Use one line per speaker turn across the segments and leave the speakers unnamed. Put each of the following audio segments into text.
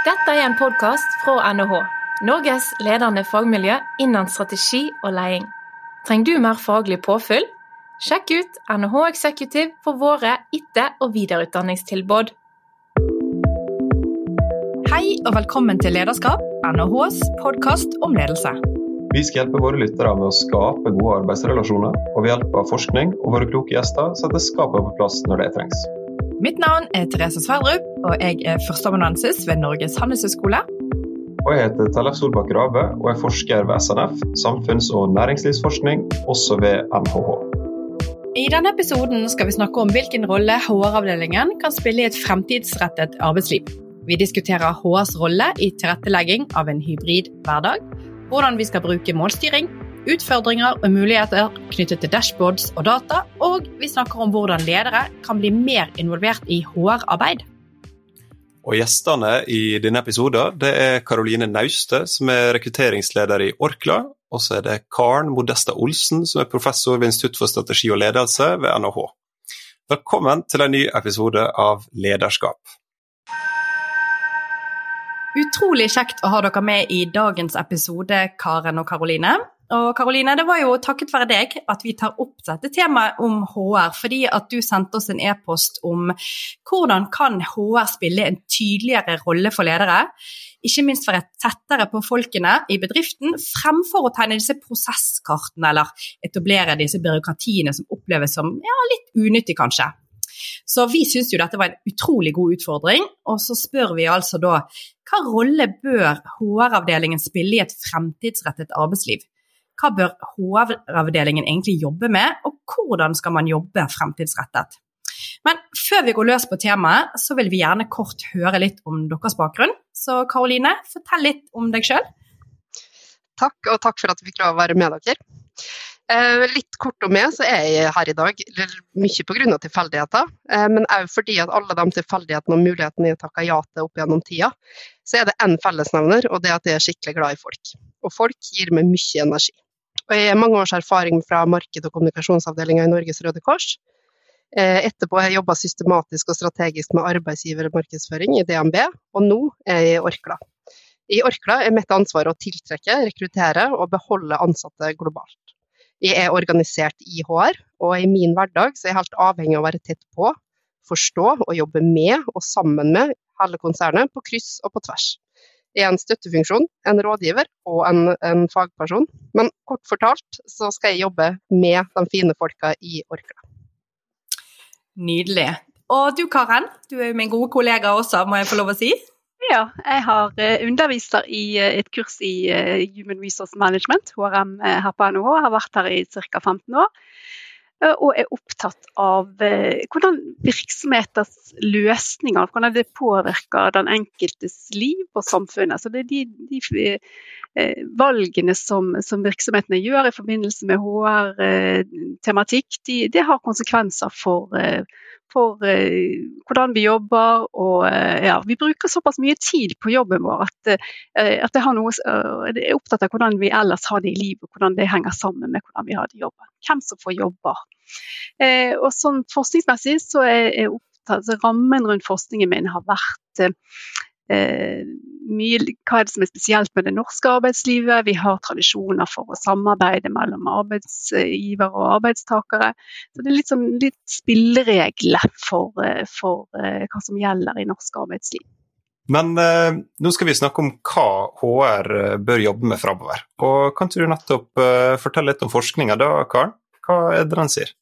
Dette er en podkast fra NHH, Norges ledende fagmiljø innen strategi og leding. Trenger du mer faglig påfyll? Sjekk ut NHH Executive for våre etter- og videreutdanningstilbud.
Hei og velkommen til Lederskap, NHHs podkast om ledelse.
Vi skal hjelpe våre lyttere med å skape gode arbeidsrelasjoner, og ved hjelp av forskning og våre kloke gjester setter skapet på plass når det trengs.
Mitt navn er Therese Sverdrup, og jeg er førsteamanuensis ved Norges handelshøyskole.
Og jeg heter Tellef Solbakk Rave og er forsker ved SNF, samfunns- og næringslivsforskning, også ved NHH.
I denne episoden skal vi snakke om hvilken rolle HR-avdelingen kan spille i et fremtidsrettet arbeidsliv. Vi diskuterer HRs rolle i tilrettelegging av en hybrid hverdag, hvordan vi skal bruke målstyring, utfordringer og muligheter knyttet til dashboards og data, og vi snakker om hvordan ledere kan bli mer involvert i HR-arbeid.
Og Gjestene i denne episoden det er Karoline Nauste, som er rekrutteringsleder i Orkla. Og så er det Karen Modesta Olsen, som er professor ved Institutt for strategi og ledelse ved NHH. Velkommen til en ny episode av Lederskap.
Utrolig kjekt å ha dere med i dagens episode, Karen og Karoline. Og Karoline, det var jo takket være deg at vi tar opp dette temaet om HR, fordi at du sendte oss en e-post om hvordan kan HR spille en tydeligere rolle for ledere, ikke minst være tettere på folkene i bedriften, fremfor å tegne disse prosesskartene eller etablere disse byråkratiene som oppleves som ja, litt unyttig, kanskje. Så vi syns jo dette var en utrolig god utfordring, og så spør vi altså da hva rolle bør HR-avdelingen spille i et fremtidsrettet arbeidsliv? Hva bør HR-avdelingen egentlig jobbe med, og hvordan skal man jobbe fremtidsrettet? Men før vi går løs på temaet, så vil vi gjerne kort høre litt om deres bakgrunn. Så Karoline, fortell litt om deg sjøl.
Takk, og takk for at vi fikk lov å være med dere. Eh, litt kort om meg, så er jeg her i dag mye pga. tilfeldigheter. Eh, men òg fordi at alle de tilfeldighetene og mulighetene jeg takka ja til opp gjennom tida, så er det én fellesnevner, og det er at jeg er skikkelig glad i folk. Og folk gir meg mye energi. Og jeg har mange års erfaring fra marked- og kommunikasjonsavdelinga i Norges Røde Kors. Eh, etterpå har jeg jobba systematisk og strategisk med arbeidsgivermarkedsføring i DNB, og nå er jeg i Orkla. I Orkla er mitt ansvar å tiltrekke, rekruttere og beholde ansatte globalt. Jeg er organisert i HR, og i min hverdag er jeg helt avhengig av å være tett på, forstå og jobbe med og sammen med hele konsernet på kryss og på tvers. En støttefunksjon, en rådgiver og en, en, fagperson. Men kort fortalt så skal jeg jobbe med de fine folka i Orkla.
Nydelig. Og du Karen, du er jo min gode kollega også, må jeg få lov å si?
Ja, jeg har undervist i et kurs i Human Resource Management, HRM her på NHH. Jeg har vært her i ca. 15 år. Og er opptatt av hvordan virksomheters løsninger hvordan det påvirker den enkeltes liv og samfunnet. Så det er de, de valgene som, som, virksomhetene gjør i forbindelse med HR-tematikk, de, det har konsekvenser for, for uh, hvordan vi jobber. Og ja, vi bruker såpass mye tid på jobben vår at, at jeg, noe, jeg, er opptatt av hvordan vi ellers har det i livet, hvordan det henger sammen med hvordan vi har det i jobben. Hvem som får jobber. og sånn Forskningsmessig så er er opptatt, rammen rundt forskningen min har vært Eh, mye, hva er det som er spesielt med det norske arbeidslivet? Vi har tradisjoner for å samarbeide mellom arbeidsgiver og arbeidstakere. Så det er litt, sånn, litt spilleregler for, for uh, hva som gjelder i norsk arbeidsliv.
Men eh, nå skal vi snakke om hva HR bør jobbe med framover. Og kan du nettopp eh, fortelle litt om forskninga da, Karen? Hva er det den sier?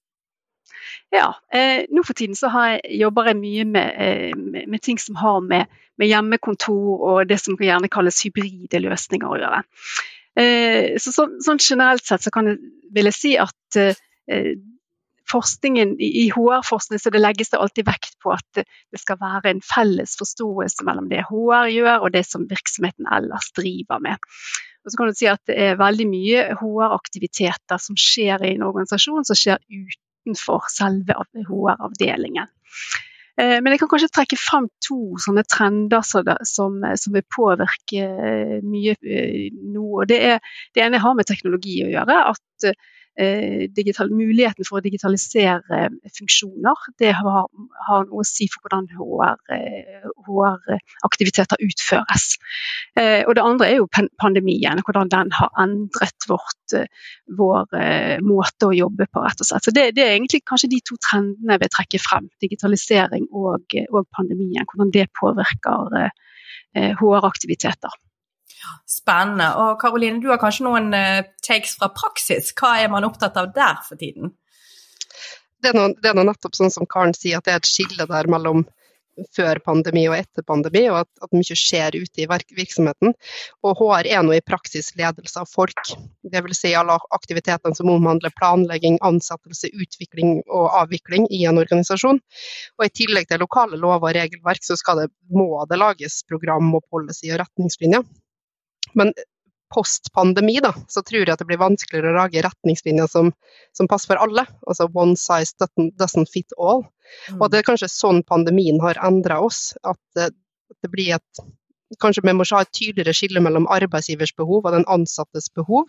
Ja, eh, nå for tiden så jeg, jobber jeg mye med, eh, med, med ting som har med, med, hjemmekontor og det som gjerne kalles hybride løsninger å gjøre. Eh, så, så, sånn generelt sett så kan jeg, vil jeg si at eh, forskningen, i, HR-forskning så det legges det alltid vekt på at det, skal være en felles forståelse mellom det HR gjør og det som virksomheten ellers driver med. Og så kan du si at Det er veldig mye HR-aktiviteter som skjer i en organisasjon, som skjer ute utenfor selve HR-avdelingen. Eh, men jeg kan kanskje trekke frem to sånne trender som, som vil påvirke eh, mye eh, nå. Det, er, det, ene har med teknologi å gjøre. At digital, muligheten for å digitalisere funksjoner, det har, har noe å si for hvordan HR-aktiviteter HR utføres. Og det andre er jo pandemien, hvordan den har endret vårt, vår måte å jobbe på, rett og slett. Så det, det, er egentlig kanskje de to trendene jeg vil trekke frem. Digitalisering og, og pandemien. Hvordan det påvirker HR-aktiviteter.
Spennende. Og Karoline, du har kanskje noen uh, takes fra praksis. Hva er man opptatt av der for tiden?
Det er, noe, nettopp sånn som Karen sier, at det er et skille der mellom før pandemi og etter pandemi, og at, at mye skjer ute i virksomheten. Og HR er nå i praksis ledelse av folk. Dvs. Si alle aktivitetene som omhandler planlegging, ansettelse, utvikling og avvikling i en organisasjon. Og I tillegg til lokale lover og regelverk, så det, må det lages program og policy og retningslinjer. Men post pandemi, da, så tror jeg at det blir vanskeligere å lage retningslinjer som, som passer for alle. Altså one size doesn't fit all. Mm. Og det er kanskje sånn pandemien har endra oss. At det, det blir et Kanskje vi må ha et tydeligere skille mellom arbeidsgivers behov og den ansattes behov,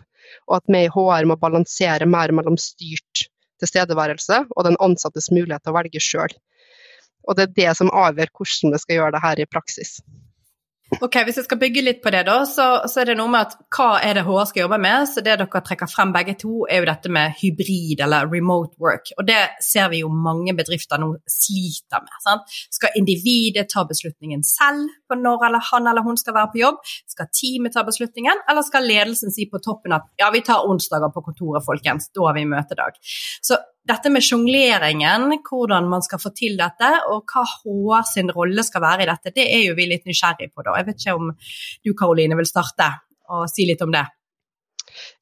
og at vi i HR må balansere mer mellom styrt tilstedeværelse og den ansattes mulighet til å velge sjøl. Og det er det som avgjør hvordan vi skal gjøre det her i praksis.
Ok, Hvis jeg skal bygge litt på det, da, så, så, er det noe med at hva er det HR skal jobbe med? Så Det dere trekker frem begge to, er jo dette med hybrid eller remote work. Og det ser vi jo mange bedrifter nå sliter med. Sant? Skal individet ta beslutningen selv på når eller han eller hun skal være på jobb? Skal teamet ta beslutningen, eller skal ledelsen si på toppen at ja, vi tar onsdager på kontoret, folkens, da har vi møtedag. Så dette med sjongleringen, hvordan man skal få til dette, og hva HR sin rolle skal være i dette, det er jo vi litt nysgjerrig på. da. Jeg vet ikke om du Karoline vil starte og si litt om det?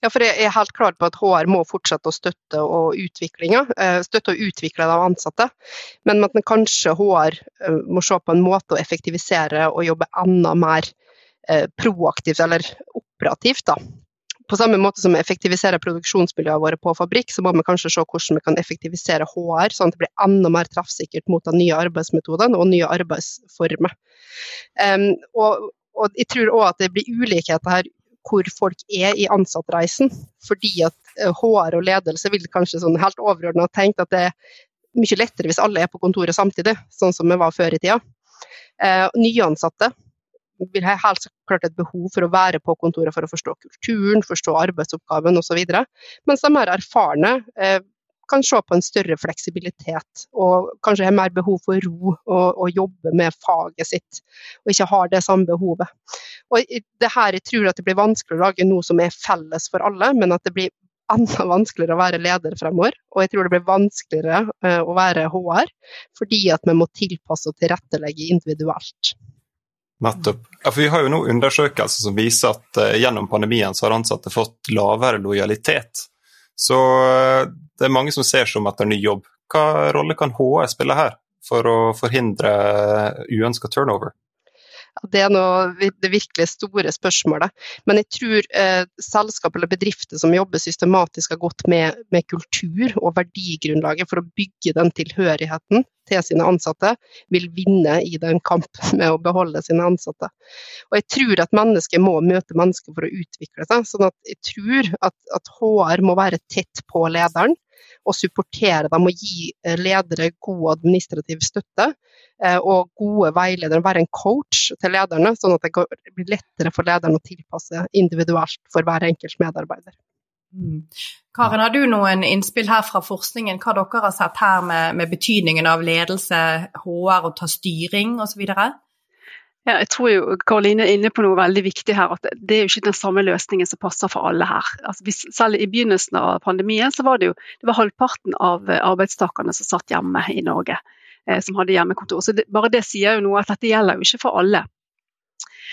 Ja, for Jeg er helt klar på at HR må fortsette å støtte og, eh, støtte og utvikle de ansatte. Men at kanskje HR eh, må se på en måte å effektivisere og jobbe enda mer eh, proaktivt eller operativt. da på samme måte som vi effektiviserer produksjonsmiljøene våre på fabrikk, så må vi kanskje se hvordan vi kan effektivisere HR, sånn at det blir enda mer treffsikkert mot de nye arbeidsmetodene og nye arbeidsformer. Um, og, og, jeg tror òg at det blir ulikheter her hvor folk er i ansattreisen. Fordi at HR eh, og ledelse vil kanskje sånn helt overordna tenkt at det er mye lettere hvis alle er på kontoret samtidig, sånn som vi var før i tida. Uh, nyansatte vil ha helt klart et behov for å være på kontoret for å forstå kulturen, forstå arbeidsoppgaven osv. Mens de mer erfarne eh, kan se på en større fleksibilitet og kanskje har mer behov for ro og, og jobbe med faget sitt, og ikke har det samme behovet. Og det her, Jeg tror at det blir vanskelig å lage noe som er felles for alle, men at det blir enda vanskeligere å være leder fremover. Og jeg tror det blir vanskeligere uh, å være HR, fordi at vi må tilpasse og tilrettelegge individuelt.
Nettopp. Ja, for Vi har jo nå undersøkelser som viser at uh, gjennom pandemien så har ansatte fått lavere lojalitet. Så uh, det er mange som ser seg om etter ny jobb. Hva rolle kan HR spille her for å forhindre uønska turnover?
Det er noe, det virkelig store spørsmålet. Men jeg tror eh, selskap eller bedrifter som jobber systematisk har gått med, med, kultur og verdigrunnlaget for å bygge den tilhørigheten til sine ansatte, vil vinne i den kampen med å beholde sine ansatte. Og Jeg tror at mennesker må møte mennesker for å utvikle seg. sånn at jeg tror at, at HR må være tett på lederen og supportere dem og gi eh, ledere god administrativ støtte eh, og gode veiledere. Være en coach til lederne, sånn at det blir lettere for lederen å tilpasse individuelt for hver enkelt medarbeider.
Mm. Karen, har du noen innspill her fra forskningen, hva dere har sett her med, med betydningen av ledelse, HR og ta styring osv.?
Jeg tror jo Karoline er inne på noe veldig viktig her. at Det er jo ikke den samme løsningen som passer for alle her. Altså, hvis, selv I begynnelsen av pandemien så var det jo det var halvparten av arbeidstakerne som satt hjemme i Norge, eh, som hadde hjemmekontor. Så det, Bare det sier jo noe at dette gjelder jo ikke for alle.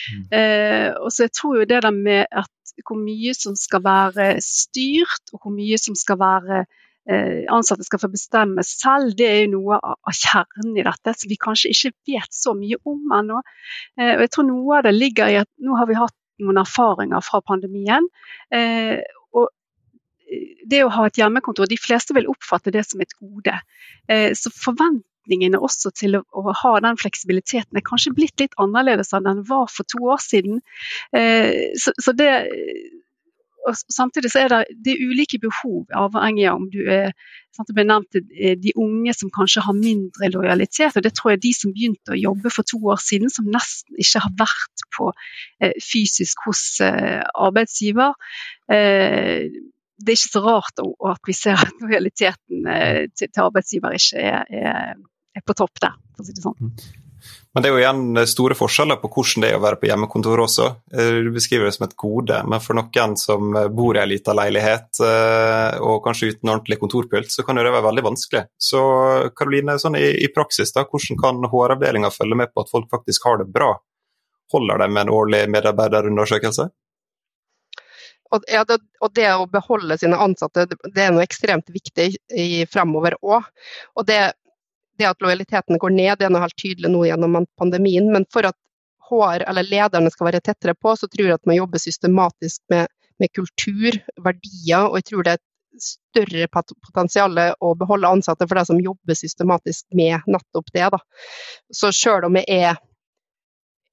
Mm. Eh, og så jeg tror jo det der med at hvor mye som skal være styrt, og hvor mye som skal være Eh, ansatte skal få bestemme selv, det er jo noe av kjernen i dette som vi kanskje ikke vet så mye om ennå. Eh, og jeg tror noe av det ligger i at nå har vi hatt noen erfaringer fra pandemien. Eh, og det å ha et hjemmekontor, de fleste vil oppfatte det som et gode. Så forventningene også til å, ha den fleksibiliteten er kanskje blitt litt annerledes enn den var for to år siden. Så, det og samtidig så er det, det er ulike behov, avhengig av om du er sant, Det ble nevnt eh, de unge som kanskje har mindre lojalitet. og Det tror jeg de som begynte å jobbe for to år siden, som nesten ikke har vært på eh, fysisk hos eh, arbeidsgiver. Eh, det er ikke så rart at vi ser at lojaliteten eh, til, til, arbeidsgiver ikke er, er, er på topp der, for å si det sånn.
Men det er jo igjen store forskjeller på hvordan det er å være på hjemmekontor også. Eh, du beskriver det som et gode, men for noen som bor i en liten leilighet eh, og kanskje uten ordentlig kontorpult, så kan det være veldig vanskelig. Så Karoline, sånn i, i, praksis, da, hvordan kan HR-avdelinga følge med på at folk faktisk har det bra? Holder de med en årlig medarbeiderundersøkelse?
Og, ja, det, og det, å beholde sine ansatte, det er noe ekstremt viktig i, fremover òg. Og det det at lojaliteten går ned, det er noe helt tydelig nå gjennom pandemien. Men for at HR eller lederne skal være tettere på, så tror jeg at man jobber systematisk med, med kultur, verdier. Og jeg tror det er et større potensial å beholde ansatte for de som jobber systematisk med nettopp det. Da. Så selv om vi er,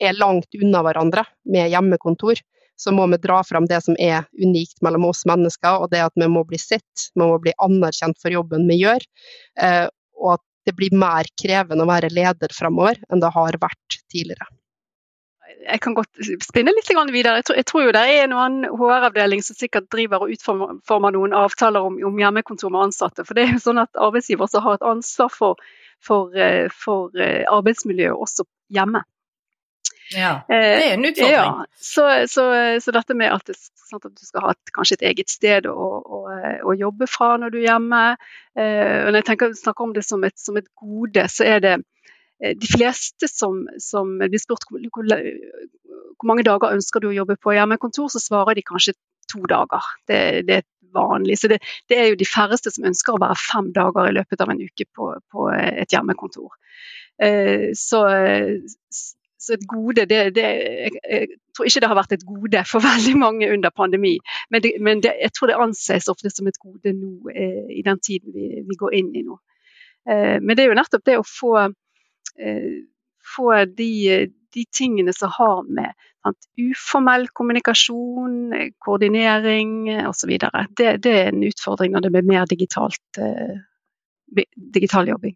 er langt unna hverandre med hjemmekontor, så må vi dra fram det som er unikt mellom oss mennesker, og det at vi må bli sett, vi må bli anerkjent for jobben vi gjør. Eh, og at det blir mer krevende å være leder framover enn det har vært tidligere.
Jeg kan godt spinne litt videre. Jeg tror, jo det er noen HR-avdeling som sikkert driver og utformer noen avtaler om, om, hjemmekontor med ansatte. For det er jo sånn at arbeidsgiver også har et ansvar for, for, eh, for eh, arbeidsmiljøet også hjemme.
Ja, det er en utfordring. Ja,
så, så, så, dette med at, sant, at, du skal ha et, kanskje et eget sted å, å, å, jobbe fra når du er hjemme. Eh, og når jeg tenker, snakker om det som et, som et gode, så er det eh, de fleste som, som blir spurt hvor, hvor, hvor, mange dager ønsker du å jobbe på hjemmekontor, så svarer de kanskje to dager. Det, det er vanlig. Så det, det, er jo de færreste som ønsker å være fem dager i løpet av en uke på, på et hjemmekontor. Eh, så, så et gode, det, det, jeg, tror ikke det har vært et gode for veldig mange under pandemi. Men, det, men jeg tror det anses ofte som et gode nå eh, i den tiden vi, vi går inn i nå. Eh, men det er jo nettopp det å få, eh, få de, de, tingene som har med sant, uformell kommunikasjon, koordinering osv. Det, det er en utfordring når det blir mer digitalt, eh, digital jobbing.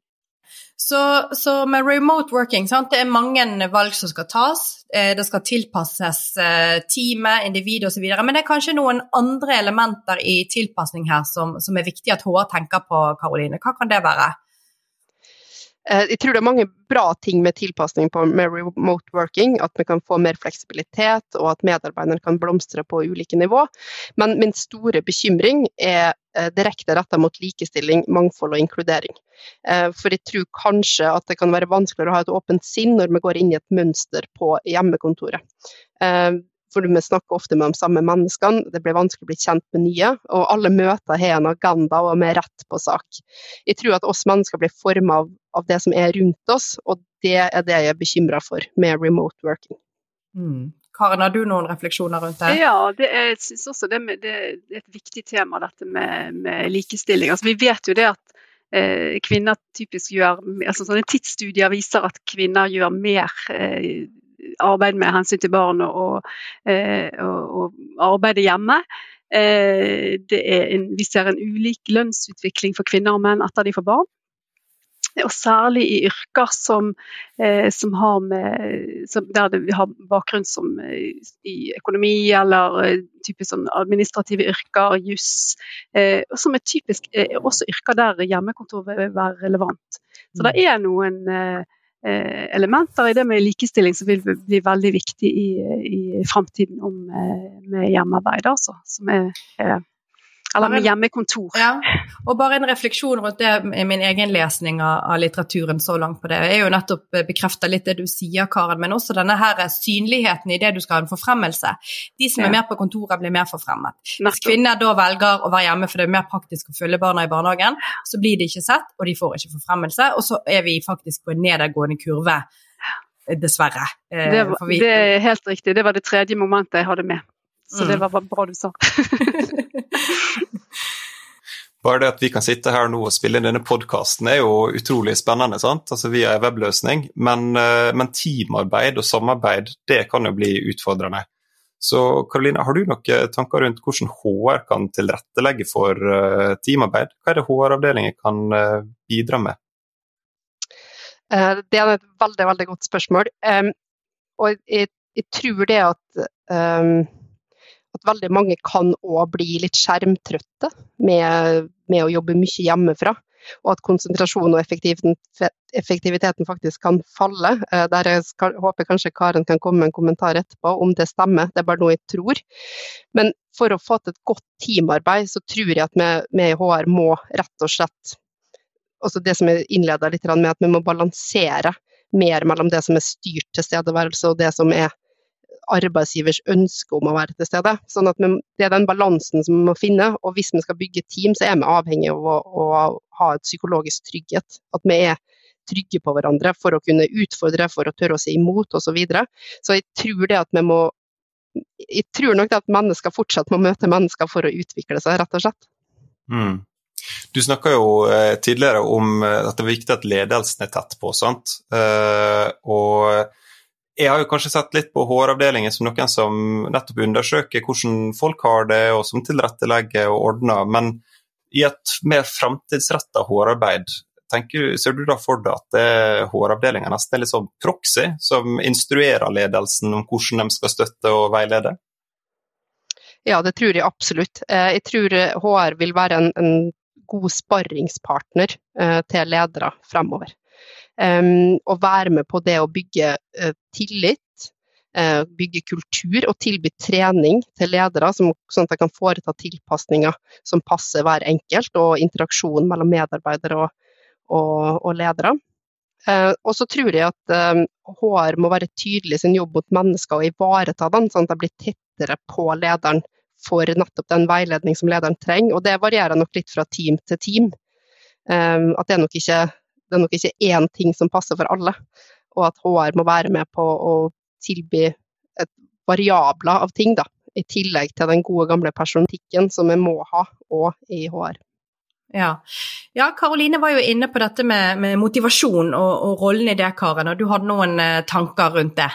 Så, så, med remote working, sant? det er mange valg som skal tas. Eh, det skal tilpasses eh, teamet, individet osv. Men det er kanskje noen andre elementer i tilpasning her som, som er viktig at HR tenker på, Karoline. Hva kan det være?
Eh, jeg tror det er mange bra ting med tilpasning med remote working. At vi kan få mer fleksibilitet, og at medarbeiderne kan blomstre på ulike nivå. Men min store bekymring er eh, direkte retta mot likestilling, mangfold og inkludering. Eh, for jeg tror kanskje at det kan være vanskeligere å ha et åpent sinn når vi går inn i et mønster på hjemmekontoret for vi snakker ofte med de samme menneskene, det blir vanskelig å bli kjent med nye. Og alle møter har en agenda og er rett på sak. Jeg tror at oss mennesker blir formet av, av, det som er rundt oss, og det er det jeg er bekymra for med remote working.
Mm. Karen, har du noen refleksjoner rundt det?
Ja, det er, jeg synes også det, med, det, er et viktig tema, dette med, med likestilling. Altså, vi vet jo det at eh, kvinner typisk gjør altså Sånne tidsstudier viser at kvinner gjør mer eh, arbeid med hensyn til barn og, eh, og, og arbeide hjemme. Eh, en, vi ser en ulik lønnsutvikling for kvinner og menn etter de får barn. Og særlig i yrker som, eh, som har med, som der det har bakgrunn som i økonomi eller typisk sånn administrative yrker, juss. og som er typisk også yrker der hjemmekontor vil være relevant. Så det er noen Eh, elementer i det med likestilling som vil bli veldig viktig i, i framtiden eh, med hjemmearbeid. Altså, som er, er eller med hjemmekontor.
Ja, og bare en refleksjon rundt det i min egen lesning av, litteraturen så langt på det. Jeg er jo nettopp bekrefta litt det du sier, Karen, men også denne her synligheten i det du skal ha en forfremmelse. De som ja. er mer på kontoret, blir mer forfremmet. Hvis kvinner da velger å være hjemme for det er mer praktisk å følge barna i barnehagen, så blir de ikke sett, og de får ikke forfremmelse, og så er vi faktisk på en nedadgående kurve. Dessverre.
Eh, det, var, det er helt riktig. Det var det tredje momentet jeg hadde med. Så mm. det var bra du sa.
Bare det at vi kan sitte her nå og spille inn denne podkasten er jo utrolig spennende. sant? Altså Via en webløsning. Men, eh, men, teamarbeid og samarbeid det kan jo bli utfordrende. Så Karoline, har du noen tanker rundt hvordan HR kan tilrettelegge for uh, teamarbeid? Hva er det HR-avdelingen kan uh, bidra med?
Det er et veldig, veldig godt spørsmål. Og jeg, jeg, tror det at, at veldig mange kan òg bli litt skjermtrøtte med, med å jobbe mye hjemmefra og at konsentrasjonen og effektiviteten faktisk kan falle. Eh, der jeg håper kanskje Karen kan komme med en kommentar etterpå om det stemmer, det er bare noe jeg tror. Men for å få til et godt teamarbeid, så tror jeg at vi i HR må rett og slett også det som jeg innleda litt med, at vi må balansere mer mellom det som er styrt tilstedeværelse og det som er arbeidsgivers ønske om å være til stede. Sånn at Det er den balansen som vi må finne. og Hvis vi skal bygge team, så er vi avhengig av å, å ha et psykologisk trygghet. At vi er trygge på hverandre for å kunne utfordre, for å tørre å si imot osv. Så, videre. så jeg tror det at vi må jeg tror nok det at mennesker fortsatt må møte mennesker for å utvikle seg, rett og slett.
Mm. Du snakka jo eh, tidligere om eh, at det er viktig at ledelsen er tett på. sant? Eh, og jeg har jo kanskje sett litt på HR-avdelingen som noen som nettopp undersøker hvordan folk har det, og som tilrettelegger og ordner. Men i et mer framtidsretta HR-arbeid, ser du da for deg at HR-avdelinga nesten er litt sånn proxy, som instruerer ledelsen om hvordan de skal støtte og veilede?
Ja, det tror jeg absolutt. Eh, jeg tror HR vil være en, en god sparringspartner eh, til ledere fremover. Um, og være med på det å bygge uh, tillit, uh, bygge kultur og tilby trening til ledere, som, sånn at de kan foreta tilpasninger som passer hver enkelt, og interaksjon mellom medarbeidere og, og, og ledere. Uh, og så tror jeg at HR må være tydelig i sin jobb mot mennesker og ivareta den, sånn at de blir tettere på lederen for nettopp den veiledning som lederen trenger. Og det varierer nok litt fra team til team. Um, at det er nok ikke det er nok ikke én ting som passer for alle. Og at HR må være med på å tilby et variabler av ting, da. I tillegg til den gode gamle personetikken som vi må ha òg i HR.
Ja. ja, var jo inne på dette med, med motivasjon og, og, rollen i det, Karen. Og du hadde noen eh, tanker rundt det?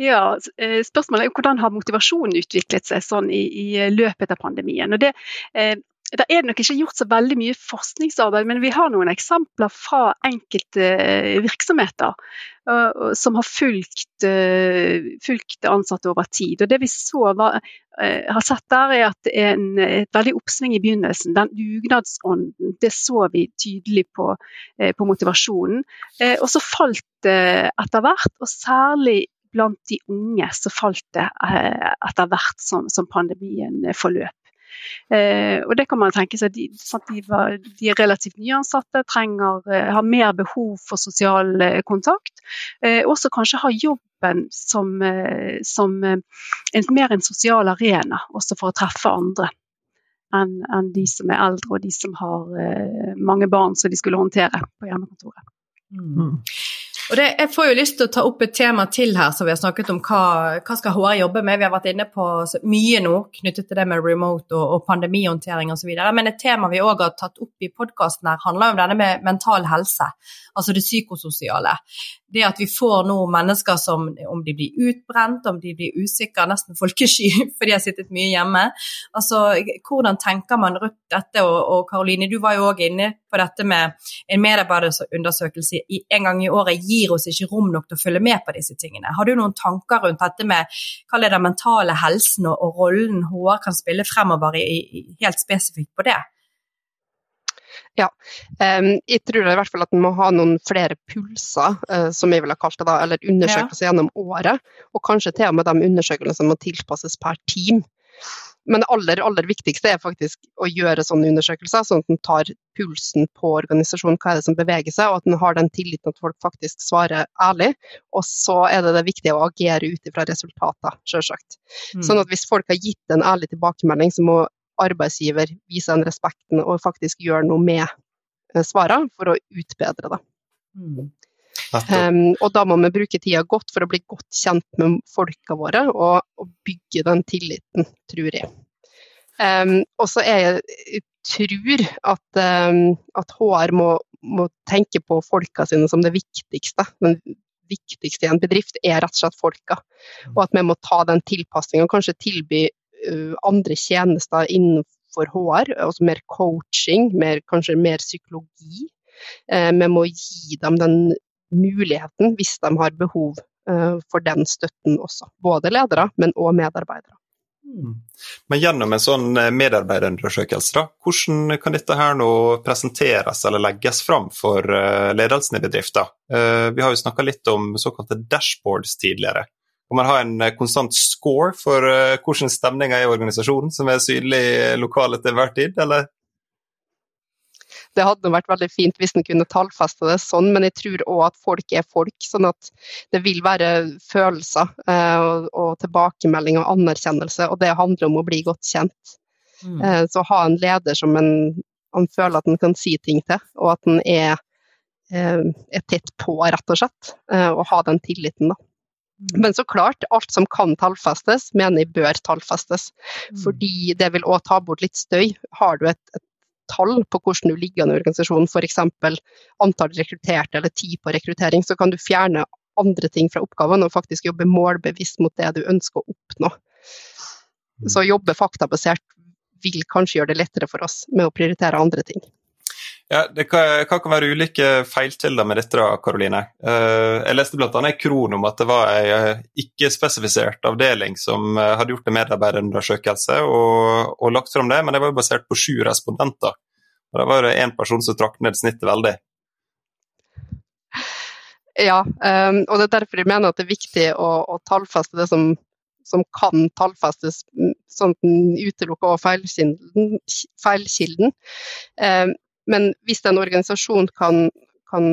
Ja, eh, Spørsmålet er jo hvordan har motivasjonen utviklet seg sånn i, i løpet av pandemien. Og det, eh, det er nok ikke gjort så veldig mye forskningsarbeid, men vi har noen eksempler fra enkelte eh, virksomheter som har fulgt, uh, fulgt, ansatte over tid. Og Det vi så var, uh, har sett der, er at det er en, et veldig oppsving i begynnelsen. Den dugnadsånden, det så vi tydelig på, på motivasjonen. og så falt det etter hvert, og særlig blant de unge så falt det etter hvert som, som pandemien forløp. Eh, og det kan man tenke seg, de, de, var, de er relativt nyansatte, trenger, eh, har mer behov for sosial eh, kontakt. Eh, også kanskje har jobben som, eh, som en, mer en sosial arena, også for å treffe andre. Enn en de som er eldre og de som har eh, mange barn som de skulle håndtere på hjemmekontoret. Mm.
Og det, jeg får jo lyst til å ta opp et tema til her som vi har snakket om. Hva, hva skal HR jobbe med? Vi har vært inne på mye nå knyttet til det med remote og, og pandemihåndtering osv. Men et tema vi òg har tatt opp i podkasten her, handler om denne med mental helse. Altså det psykososiale det at vi får nå mennesker som om de blir utbrent, om de blir usikre, nesten folkesky for de har sittet mye hjemme. Altså, Hvordan tenker man rundt dette? Og Karoline, du var jo òg inne på dette med en medarbeiderundersøkelse en gang i året gir oss ikke rom nok til å følge med på disse tingene. Har du noen tanker rundt dette med hva er den mentale helsen og, rollen HR kan spille fremover i, i, helt spesifikt på det?
Ja, jeg tror i hvert fall at man må ha noen flere pulser, eh, som jeg ville kalt det da, eller undersøkelser ja. gjennom året. Og kanskje til og med de undersøkelsene må tilpasses per team. Men det aller, aller viktigste er faktisk å gjøre sånne undersøkelser, sånn at en tar pulsen på organisasjonen, hva er det som beveger seg, og at en har den tilliten at folk faktisk svarer ærlig. Og så er det det viktige å agere ut ifra resultater, selvsagt. Mm. Sånn at hvis folk har gitt en ærlig tilbakemelding, så må arbeidsgiver viser den respekten og faktisk gjør noe med eh, svarene for å utbedre det. Mm. Um, og da må vi bruke tida godt for å bli godt kjent med folka våre og, og bygge den tilliten, tror jeg. Um, og så er jeg tror at, um, at HR må, må, tenke på folka sine som det viktigste. Den viktigste i en bedrift er rett og slett folka. Og at vi må ta den tilpasninga, kanskje tilby andre tjenester innenfor HR, altså mer coaching, mer, kanskje mer psykologi. Vi må gi dem den muligheten hvis de har behov uh, for den støtten også. Både ledere, men òg medarbeidere.
Mm. Men gjennom en sånn eh, medarbeiderundersøkelse, da, hvordan kan dette her nå presenteres eller legges fram for eh, ledelsen i bedriften? Eh, vi har jo snakka litt om såkalte dashboards tidligere. Kan man ha en konstant score for hvordan stemninga er i organisasjonen, som er synlig lokalt til enhver tid, eller?
det hadde vært veldig fint hvis en kunne tallfeste det sånn, men jeg tror òg at folk er folk. Sånn at det vil være følelser eh, og, og, tilbakemelding og anerkjennelse, og det handler om å bli godt kjent. Mm. Eh, så ha en leder som en, han føler at han kan si ting til, og at han er, eh, er tett på, rett og slett. Eh, og ha den tilliten, da. Mm. Men så klart, alt som kan tallfestes, mener jeg bør tallfestes. Mm. Fordi det vil òg ta bort litt støy. Har du et, et tall på hvordan du ligger an i organisasjonen, f.eks. antall rekrutterte eller tid på rekruttering, så kan du fjerne andre ting fra oppgaven og faktisk jobbe målbevisst mot det du ønsker å oppnå. Så Så jobbe faktabasert vil kanskje gjøre det lettere for oss med å prioritere andre ting.
Ja, det kan, kan være ulike feilkilder med dette, Karoline. Uh, jeg leste bl.a. i Kron om at det var en eh, ikke-spesifisert avdeling som eh, hadde gjort en medarbeiderundersøkelse og, og lagt fram det, men det var jo basert på sju respondenter. Og Da var det én person som trakk ned snittet veldig.
Ja, um, og det er derfor jeg mener at det er viktig å, å tallfeste det som, som, kan tallfestes, sånn at den utelukker feilkilden. feilkilden. Men hvis en organisasjon kan, kan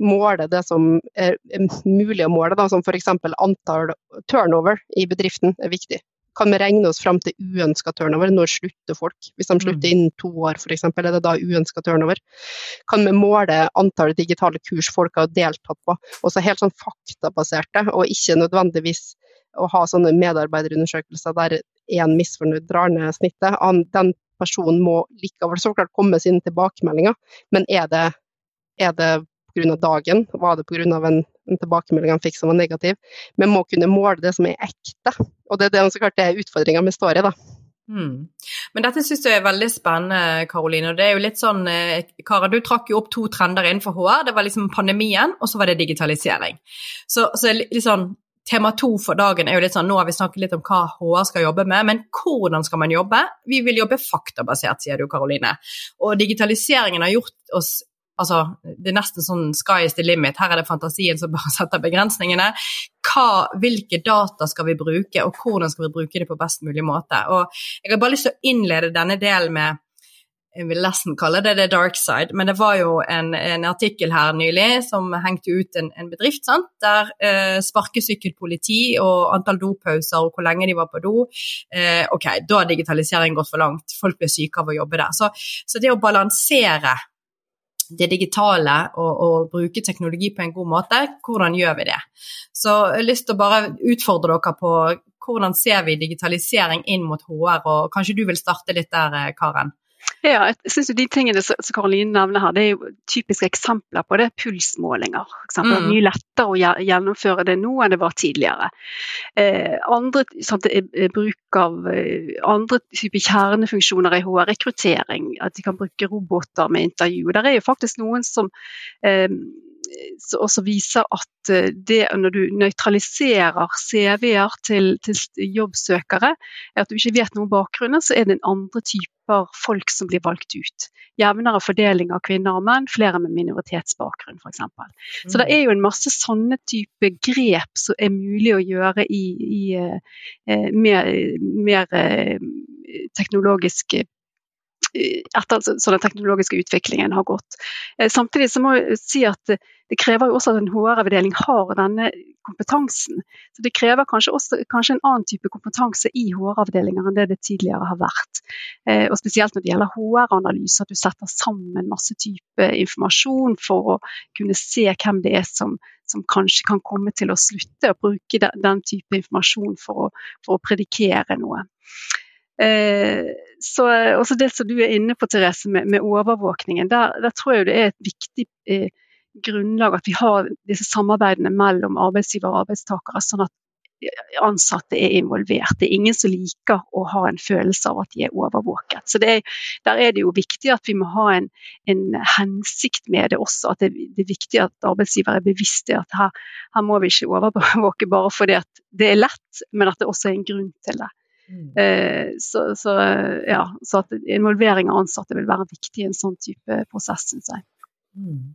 måle det som er, mulig å måle, da, som f.eks. antall turnover i bedriften, er viktig. Kan vi regne oss fram til uønska turnover? Når slutter folk? Hvis de slutter mm. innen to år f.eks., er det da uønska turnover? Kan vi måle antall digitale kurs folk har deltatt på? Også helt sånn faktabaserte, og ikke nødvendigvis å ha sånne medarbeiderundersøkelser der én misfornøyd drar ned snittet. Den personen må likevel så klart komme med sine tilbakemeldinger, men er det, er det pga. dagen? Var det pga. En, en tilbakemelding han fikk som var negativ? Vi må kunne måle det som er ekte, og det er det, så klart det er utfordringa står i. da.
Mm. Men dette syns jeg er veldig spennende, Karoline. og det er jo litt sånn, eh, Kara, du trakk jo opp to trender innenfor HR. Det var liksom pandemien, og så var det digitalisering. Så, så litt sånn, tema to for dagen er jo litt sånn, Nå har vi snakket litt om hva HR skal jobbe med, men hvordan skal man jobbe? Vi vil jobbe faktabasert, sier du, Karoline. Og digitaliseringen har gjort oss Altså, det er nesten sånn sky is the limit. Her er det fantasien som bare setter begrensningene. Hva, hvilke data skal vi bruke, og hvordan skal vi bruke det på best mulig måte? Og Jeg har bare lyst til å innlede denne delen med jeg vil nesten kalle det the dark side, men det var jo en, en artikkel her nylig som hengte ut en, en bedrift sant? der eh, sparkesykkelpoliti og antall dopauser og hvor lenge de var på do eh, Ok, da har digitaliseringen gått for langt. Folk blir syke av å jobbe der. Så, så det å balansere det digitale og, og, bruke teknologi på en god måte, hvordan gjør vi det? Så jeg har lyst til å bare utfordre dere på hvordan ser vi digitalisering inn mot HR, og kanskje du vil starte litt der, eh, Karen?
Ja, jeg synes De tingene som Karoline nevner her, det er jo typiske eksempler på det. Pulsmålinger. Mm. Det er mye lettere å gjennomføre det nå enn det var tidligere. Eh, andre, sant, bruk av eh, andre typer kjernefunksjoner i HR, rekruttering, at de kan bruke roboter med intervju. Der er jo faktisk noen som eh, også viser at eh, det når du nøytraliserer CV-er til, til, jobbsøkere, er at du ikke vet noe om bakgrunnen, så er det en andre typer folk som blir valgt ut. Jevnere fordeling av kvinner og menn, flere med minoritetsbakgrunn f.eks. Mm. Så det er jo en masse sånne type grep som er mulig å gjøre i, i eh, mer, mer eh, teknologisk etter så den teknologiske utviklingen har gått. Eh, samtidig så må jeg si at det krever jo også at en HR-avdeling har denne kompetansen. Så Det krever kanskje, også, kanskje en annen type kompetanse i HR-avdelinger enn det det tidligere har vært. Eh, og Spesielt når det gjelder HR-analyse, at du setter sammen masse type informasjon for å kunne se hvem det er som, som kanskje kan komme til å slutte å bruke den type informasjon for å, for å predikere noe. Eh, så også det som du er inne på, Therese, med, med overvåkningen. Der, der, tror jeg det er et viktig eh, grunnlag at vi har disse samarbeidene mellom arbeidsgiver og arbeidstakere, sånn at ansatte er involvert. Det er ingen som liker å ha en følelse av at de er overvåket. Så er, Der er det jo viktig at vi må ha en, en hensikt med det også. At det, det, er viktig at arbeidsgiver er bevisst det at her, her, må vi ikke overvåke bare fordi det er lett, men at det også er en grunn til det. Mm. Eh, så, så, ja, så, at involvering av ansatte vil være viktig i en sånn type prosess, syns jeg. Mm.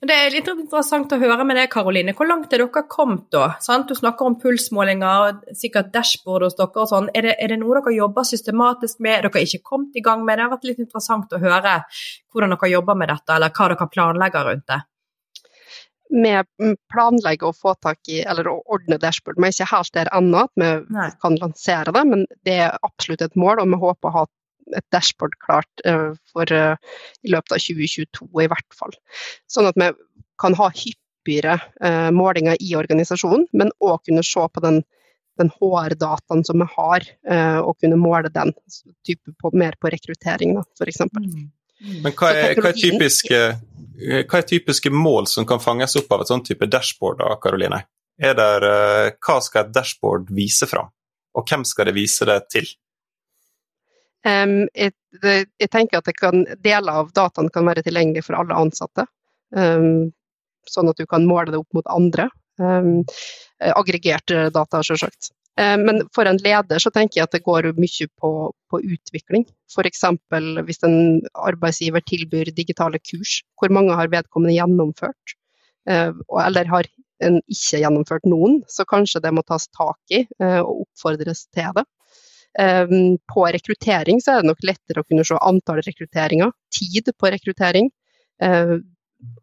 Men Det er litt interessant å høre med deg, Karoline. Hvor langt er dere kommet da? Sant? Du snakker om pulsmålinger, sikkert dashboard hos dere og sånn. Er det, er det noe dere jobber systematisk med? Er dere ikke kommet i gang med det? Det har vært litt interessant å høre hvordan dere jobber med dette, eller hva dere planlegger rundt det.
Vi planlegger å få tak i, eller å ordne dashboard. Vi er ikke helt der ennå at vi Nei. kan lansere det, men det er absolutt et mål. og vi håper å ha et dashboard klart uh, for, uh, i løpet av 2022 i hvert fall. Sånn at vi kan ha hyppigere uh, målinger i organisasjonen, men òg kunne se på den, den HR-dataen som vi har, og kunne måle den på, mer på rekruttering, f.eks. Mm.
Mm. Men hva er, hva, er typiske, hva er, typiske, mål som kan fanges opp av et sånn type dashboard, da, Karoline? Der, hva skal et dashboard vise fram, og hvem skal det vise det til?
Um, jeg, jeg, tenker at kan, deler av dataen kan være tilgjengelig for alle ansatte. Um, sånn at du kan måle det opp mot andre. Um, aggregerte data, selvsagt. Men for en leder så tenker jeg at det går mye på, på utvikling. F.eks. hvis en arbeidsgiver tilbyr digitale kurs, hvor mange har vedkommende gjennomført? Eller har en ikke gjennomført noen, så kanskje det må tas tak i og oppfordres til det. På rekruttering så er det nok lettere å kunne se antall rekrutteringer, tid på rekruttering.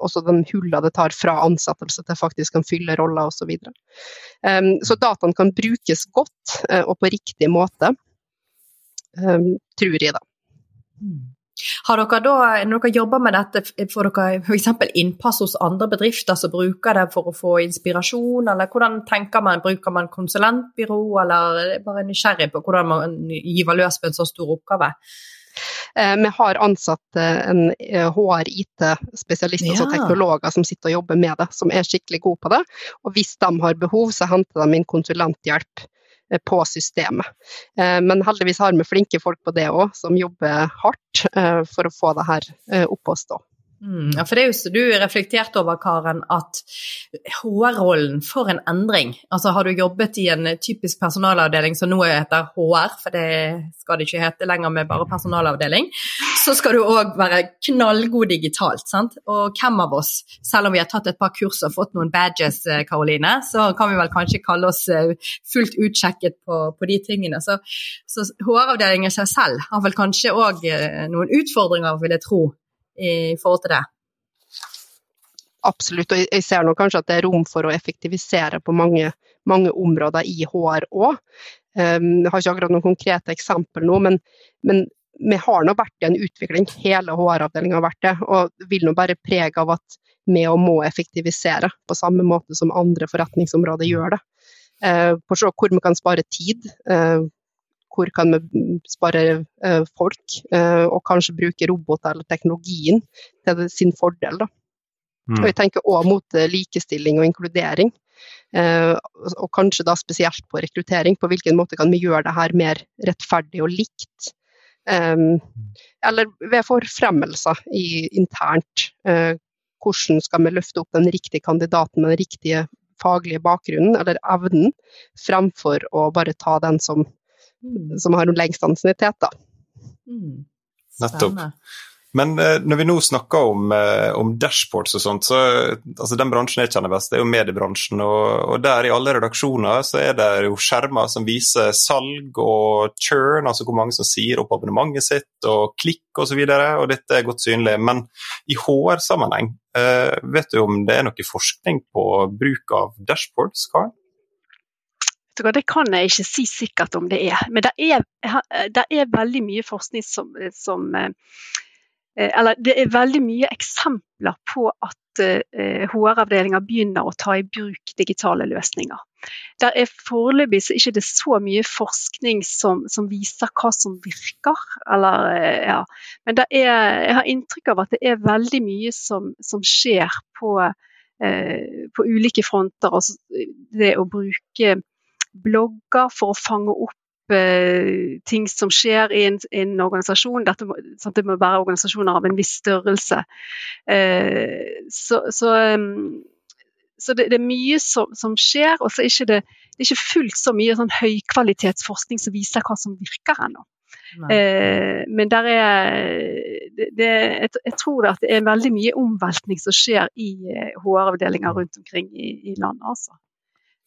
Også de hullene det tar fra ansettelse til faktisk kan fylle roller osv. Så. Ehm, så dataen kan brukes godt eh, og på riktig måte, tror jeg da.
Mm. Har dere da, Når dere jobber med dette, får dere f.eks. innpass hos andre bedrifter som bruker det for å få inspirasjon, eller hvordan tenker man? Bruker man konsulentbyrå, eller bare nysgjerrig på hvordan man gyver løs på en så stor oppgave?
Eh, vi har ansatt eh, en HR-IT-spesialist, eh, ja. altså teknologer som sitter og jobber med det, som er skikkelig gode på det. Og hvis de har behov, så henter de inn konsulenthjelp på systemet. Men heldigvis har vi flinke folk på det òg, som jobber hardt for å få det her opp å stå.
Mm, ja, for det er jo så Du reflekterte over, Karen, at HR-rollen for en endring. Altså Har du jobbet i en typisk personalavdeling som nå heter HR, for det skal det ikke hete lenger med bare personalavdeling, så skal du òg være knallgod digitalt. sant? Og hvem av oss, selv om vi har tatt et par kurs og fått noen badges, Karoline, så kan vi vel kanskje kalle oss eh, fullt utsjekket på, på de tingene. Så, så HR-avdelingen seg selv har vel kanskje òg eh, noen utfordringer, vil jeg tro i forhold til det?
Absolutt, og jeg ser nå kanskje at det er rom for å effektivisere på mange, mange områder i HR òg. Um, jeg har ikke akkurat noen konkrete eksempel nå, men, men vi har nå vært i en utvikling. Hele HR-avdelinga har vært det, og vil nå bare prege av at vi òg må effektivisere på samme måte som andre forretningsområder gjør det. På å se hvor vi kan spare tid, uh, hvor kan vi spare eh, folk, eh, og kanskje bruke roboter eller teknologien til sin fordel. Da. Mm. Og jeg tenker òg mot eh, likestilling og inkludering. og kanskje da spesielt på rekruttering. På hvilken måte kan vi gjøre det her mer rettferdig og likt? eller ved forfremmelser i, internt. hvordan skal vi løfte opp den riktige kandidaten med den riktige faglige bakgrunnen eller evnen, fremfor å bare ta den som mm. som har lengst ansiennitet. da.
Mm. Nettopp. Men eh, når vi nå snakker om, eh, om, dashboards og sånt, så altså den bransjen jeg kjenner best, det er jo mediebransjen. Og, og, der i alle redaksjoner så er det jo skjermer som viser salg og churn, altså hvor mange som sier opp abonnementet sitt, og klikk osv. Og, så og dette er godt synlig. Men i HR-sammenheng, eh, vet du om det er noe forskning på bruk av dashboards, Karen?
Det kan jeg ikke si sikkert om det er. Men det er, det er veldig mye forskning som, som, eller det er veldig mye eksempler på at HR-avdelinger begynner å ta i bruk digitale løsninger. Der er Foreløpig så ikke det så mye forskning som, som viser hva som virker. Eller, ja. Men er, jeg har inntrykk av at det er veldig mye som, som skjer på, eh, på ulike fronter. Altså det å bruke blogger for å fange opp Eh, ting som skjer i en, en organisasjon. Dette må, sant, det må være organisasjoner av en viss størrelse. Eh, så, så, um, så det, det, er mye som, som skjer, og så er det, det er ikke fullt så mye sånn høykvalitetsforskning som viser hva som virker ennå. Eh, men der er det, det, jeg, jeg, tror at det er veldig mye omveltning som skjer i HR-avdelinger eh, rundt omkring i, i landet. Altså.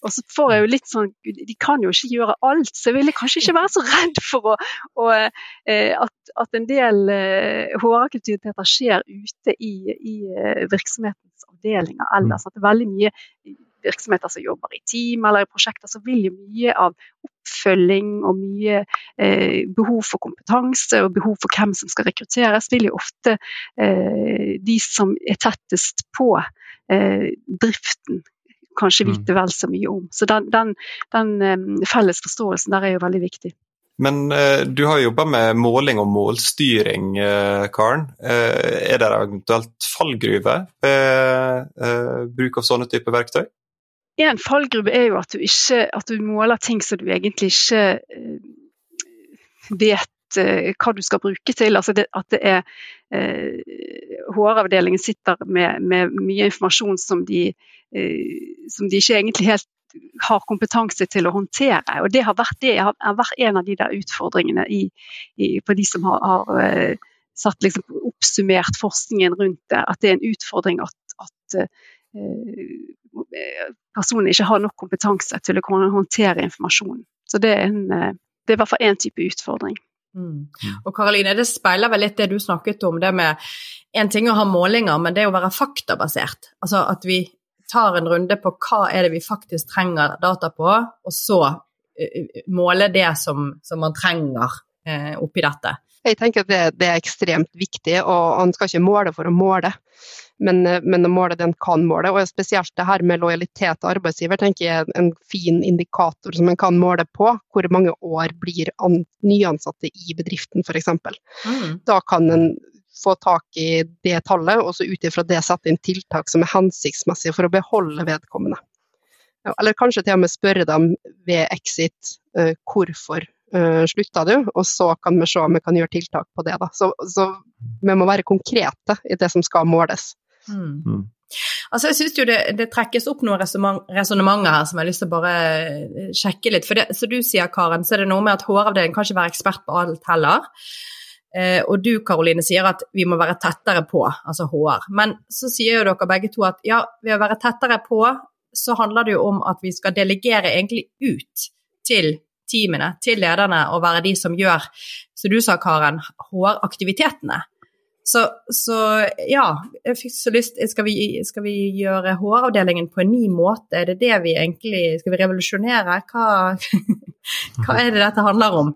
Og så får jeg jo litt sånn De kan jo ikke gjøre alt, så jeg ville kanskje ikke være så redd for å, å, eh, at, at, en del HR-aktiviteter eh, skjer ute i, i eh, virksomhetens avdelinger ellers. At det er veldig mye virksomheter som jobber i team eller i prosjekter, så vil jo mye av oppfølging og mye eh, behov for kompetanse og behov for hvem som skal rekrutteres, vil jo ofte eh, de som er tettest på eh, driften kanskje mm. vite vel så mye om. Så den, den, den felles forståelsen der er jo veldig viktig.
Men eh, du har jobba med måling og målstyring, eh, Karen. Eh, er det eventuelt fallgruve ved bruk av sånne typer verktøy?
En fallgruve er jo at du, ikke, at du måler ting som du egentlig ikke vet hva du skal bruke til. Altså det, at det er HR-avdelingen sitter med, med, mye informasjon som de Eh, som de ikke egentlig helt har kompetanse til å håndtere. og Det har vært, det har vært en av de der utfordringene i, i, for de som har, har satt, liksom, oppsummert forskningen rundt det. At det er en utfordring at, at uh, personene ikke har nok kompetanse til å kunne håndtere informasjonen. Så det er, en, det er i hvert fall én type utfordring.
Mm. Og Karoline, Det speiler vel litt det du snakket om, det med en ting å ha målinger, men det å være faktabasert. Altså at vi tar en runde på hva er det vi faktisk trenger data på, og så uh, måle det som, som man trenger uh, oppi dette.
Jeg tenker at det, det, er ekstremt viktig, og han skal ikke måle for å måle. Men, men å måle det en kan måle, og spesielt det her med lojalitet til arbeidsgiver tenker jeg er en fin indikator som en kan måle på. Hvor mange år blir an, nyansatte i bedriften f.eks. Mm. Da kan en få tak i det tallet, og så ut ifra det sette inn tiltak som er hensiktsmessige for å beholde vedkommende. Eller kanskje til og med spørre dem ved exit uh, hvorfor uh, slutta du, og så kan vi se om vi kan gjøre tiltak på det. Da. Så, så vi må være konkrete i det som skal måles. Mm.
Mm. Altså jeg synes jo det, det, trekkes opp noen resonnementer her som jeg har lyst til å bare eh, sjekke litt. For det, så du sier, Karen, så er det noe med at HR-avdelingen kan ikke være ekspert på alt heller. Eh, og du Karoline sier at vi må være tettere på, altså HR. Men så sier jo dere begge to at ja, ved å være tettere på, så handler det jo om at vi skal delegere egentlig ut til teamene, til lederne, og være de som gjør, som du sa Karen, HR-aktivitetene. Så, så, ja, jeg fikk så lyst Skal vi, skal vi gjøre HR-avdelingen på en ny måte? Er det det vi egentlig Skal vi revolusjonere? Hva, hva er det dette handler om?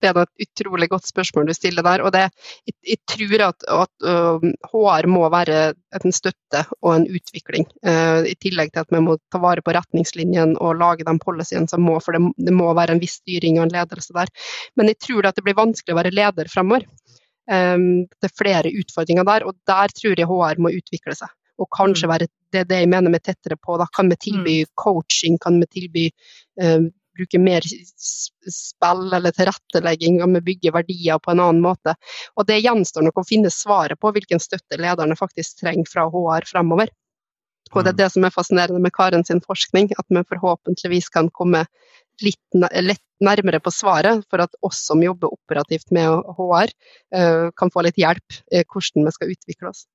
Det er et utrolig godt spørsmål du stiller der. og det, jeg, jeg, tror at, at uh, HR må være en støtte og en utvikling. Uh, I tillegg til at vi må ta vare på retningslinjene og lage de policyene som må, for det, det, må være en viss styring og en ledelse der. Men jeg tror at det blir vanskelig å være leder fremover. Um, det er flere utfordringer der, og der tror jeg HR må utvikle seg. Og kanskje mm. være det, det jeg mener med tettere på. Da kan vi tilby mm. coaching, kan vi tilby uh, bruke mer spill eller tilrettelegging, og vi bygger verdier på en annen måte. Og Det gjenstår nok å finne svaret på hvilken støtte lederne faktisk trenger fra HR fremover. Og Det er mm. det som er fascinerende med Karen sin forskning, at vi forhåpentligvis kan komme litt, litt nærmere på svaret, for at oss som jobber operativt med HR, eh, kan få litt hjelp i hvordan vi skal utvikle oss.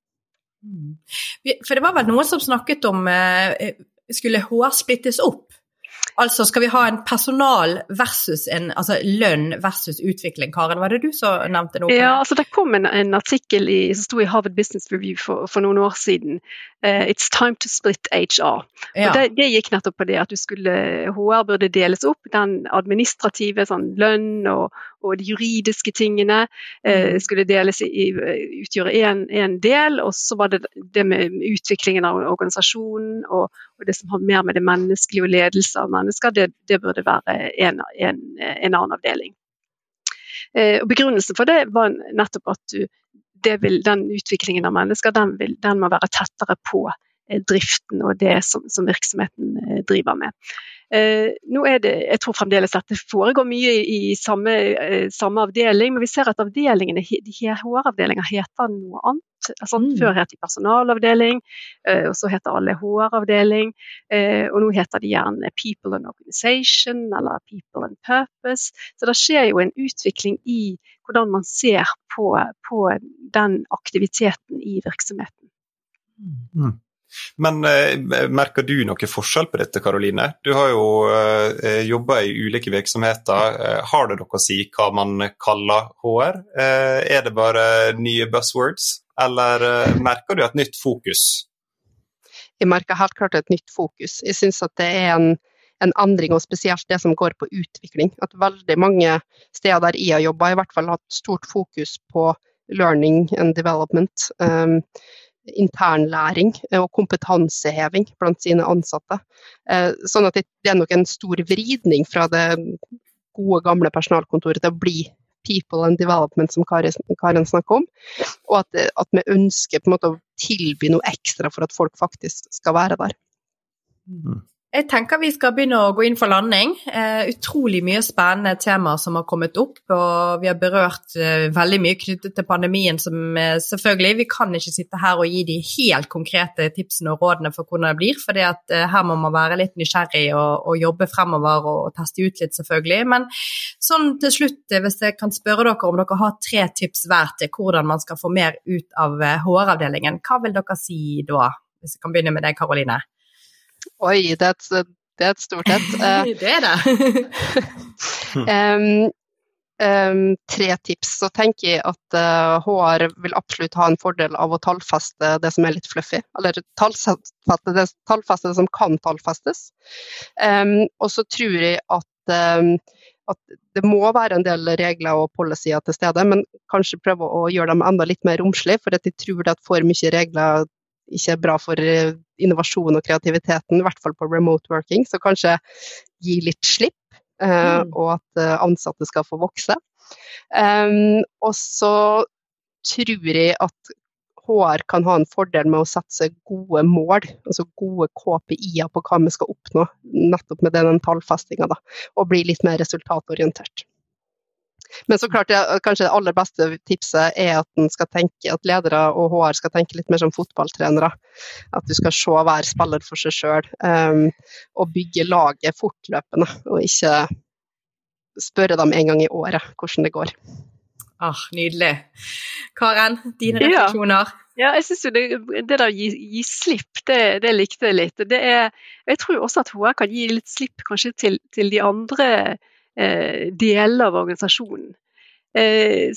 Mm. For det var vel noen som snakket om eh, skulle HR splittes opp? Altså skal vi ha en personal versus en altså lønn versus utvikling. Karen, var det du som nevnte noe?
Ja, altså Det kom en, en artikkel i, som sto i Harvard Business Review for, for noen år siden. Uh, It's time to split HR. Ja. Det, det, gikk nettopp på det at du skulle, HR burde deles opp. Den administrative, sånn lønn og, og de juridiske tingene eh, skulle deles i, utgjøre én del. Og så var det det med utviklingen av organisasjonen og, og, det som har mer med det menneskelige og ledelse av mennesker, det, det burde være en, en, en annen avdeling. Eh, og Begrunnelsen for det var nettopp at du, vil, den utviklingen av mennesker den, vil, den må være tettere på Eh, driften og det som, som virksomheten eh, driver med. Eh, nå er det, Jeg tror fremdeles at det foregår mye i, samme, eh, samme, avdeling, men vi ser at avdelingene, de HR-avdelinger heter noe annet. Altså, mm. Før het de personalavdeling, eh, og så heter alle HR-avdeling. Eh, og nå heter de gjerne People and Organization eller People and Purpose. Så det skjer jo en utvikling i hvordan man ser på, på den aktiviteten i virksomheten.
Mm. Men eh, merker du noe forskjell på dette, Karoline? Du har jo eh, jobba i ulike virksomheter. Eh, har det noe å si hva man kaller HR? Eh, er det bare nye buzzwords, eller eh, merker du et nytt fokus?
Jeg merker helt klart et nytt fokus. Jeg syns at det er en, en endring, og spesielt det som går på utvikling. At veldig mange steder der jeg har jobba, i hvert fall hatt stort fokus på learning and development. Um, internlæring eh, og kompetanseheving blant sine ansatte. Eh, sånn at det er nok en stor vridning fra det gode, gamle personalkontoret til å bli people and development, som Karen snakker om. Og at, vi ønsker på en måte å tilby noe ekstra for at folk faktisk skal være der.
Mm. Jeg tenker vi skal begynne å gå inn for landing. Eh, utrolig mye spennende temaer som har kommet opp. Og vi har berørt eh, veldig mye knyttet til pandemien, som eh, selvfølgelig Vi kan ikke sitte her og gi de helt konkrete tipsene og rådene for hvordan det blir. For eh, her må man være litt nysgjerrig og, og jobbe fremover og, og, teste ut litt, selvfølgelig. Men sånn til slutt, eh, hvis jeg kan spørre dere om dere har tre tips hver til hvordan man skal få mer ut av HR-avdelingen, hva vil dere si da? Hvis jeg kan begynne med deg, Karoline.
Oi, det er et, det er et stort et.
Uh, det er det.
um, um, tre tips. Så tenker jeg at uh, eh, HR vil absolutt ha en fordel av å tallfeste det som er litt fluffy. Eller tallfeste det, tallfeste det som kan tallfestes. Um, og så tror jeg at at det må være en del regler og policyer til stede, men kanskje prøve å gjøre dem enda litt mer romslige. For jeg tror at for mye regler ikke er bra for eh, innovasjon og kreativiteten, i hvert fall på remote working. Så kanskje gi litt slipp, uh, mm. og at uh, ansatte skal få vokse. Um, og så tror jeg at HR kan ha en fordel med å sette seg gode mål, altså gode KPI-er på hva vi skal oppnå, nettopp med den tallfestinga, og bli litt mer resultatorientert. Men så klart, det, kanskje det aller beste tipset er at, skal tenke, at ledere og HR skal tenke litt mer som fotballtrenere. At du skal se hver spiller for seg sjøl, um, og bygge laget fortløpende. Og ikke spørre dem en gang i året hvordan det går.
Ah, nydelig. Karen, dine refleksjoner?
Ja. Ja, jeg synes jo det, det der å gi, gi slipp, det, det, likte jeg litt. Det er, jeg tror også at HR kan gi litt slipp kanskje til, til de andre deler av organisasjonen. Eh,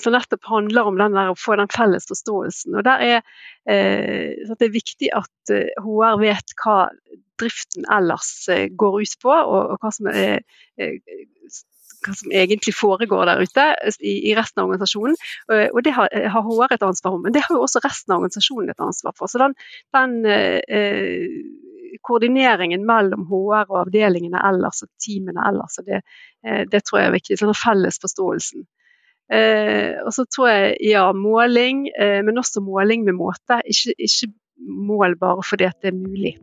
som nettopp handler om der, å få den felles forståelsen. Og der er, eh, det er viktig at HR vet hva driften ellers går ut på, og, hva som er hva som egentlig foregår der ute i, resten av organisasjonen. Og Det har, HR et ansvar om, men det har jo også resten av organisasjonen et ansvar for. Så den, den koordineringen mellom HR og avdelingene ellers og teamene ellers. og Det, eh, det tror jeg er viktig. Sånn felles forståelsen. Eh, og så tror jeg ja, måling, eh, men også måling med måte. Ikke, ikke mål bare fordi det er mulig.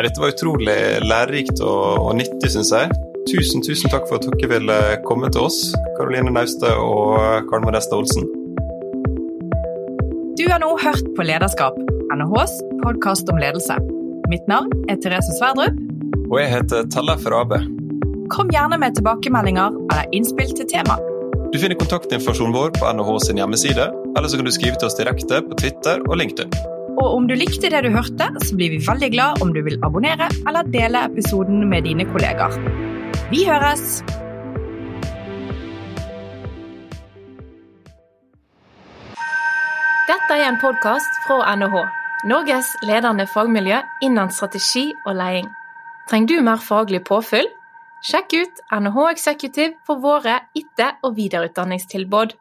Dette var utrolig lærerikt og, og nyttig, syns jeg. Tusen tusen takk for at dere ville komme til oss, Karoline Nauste og Karen Modesta Olsen.
Du har nå hørt på Lederskap NHHs podkast om ledelse. Mitt navn er Therese Sverdrup.
Og jeg heter Tellef Rabe.
Kom gjerne med tilbakemeldinger eller innspill til tema.
Du finner kontaktinformasjonen vår på NHH sin hjemmeside, eller så kan du skrive til oss direkte på Twitter og LinkedIn.
Og om du likte det du hørte, så blir vi veldig glad om du vil abonnere eller dele episoden med dine kollegaer. Vi høres!
Dette er en podkast fra NHH. Norges ledende fagmiljø innen strategi og leding. Trenger du mer faglig påfyll? Sjekk ut NHH Executive for våre etter- og videreutdanningstilbud.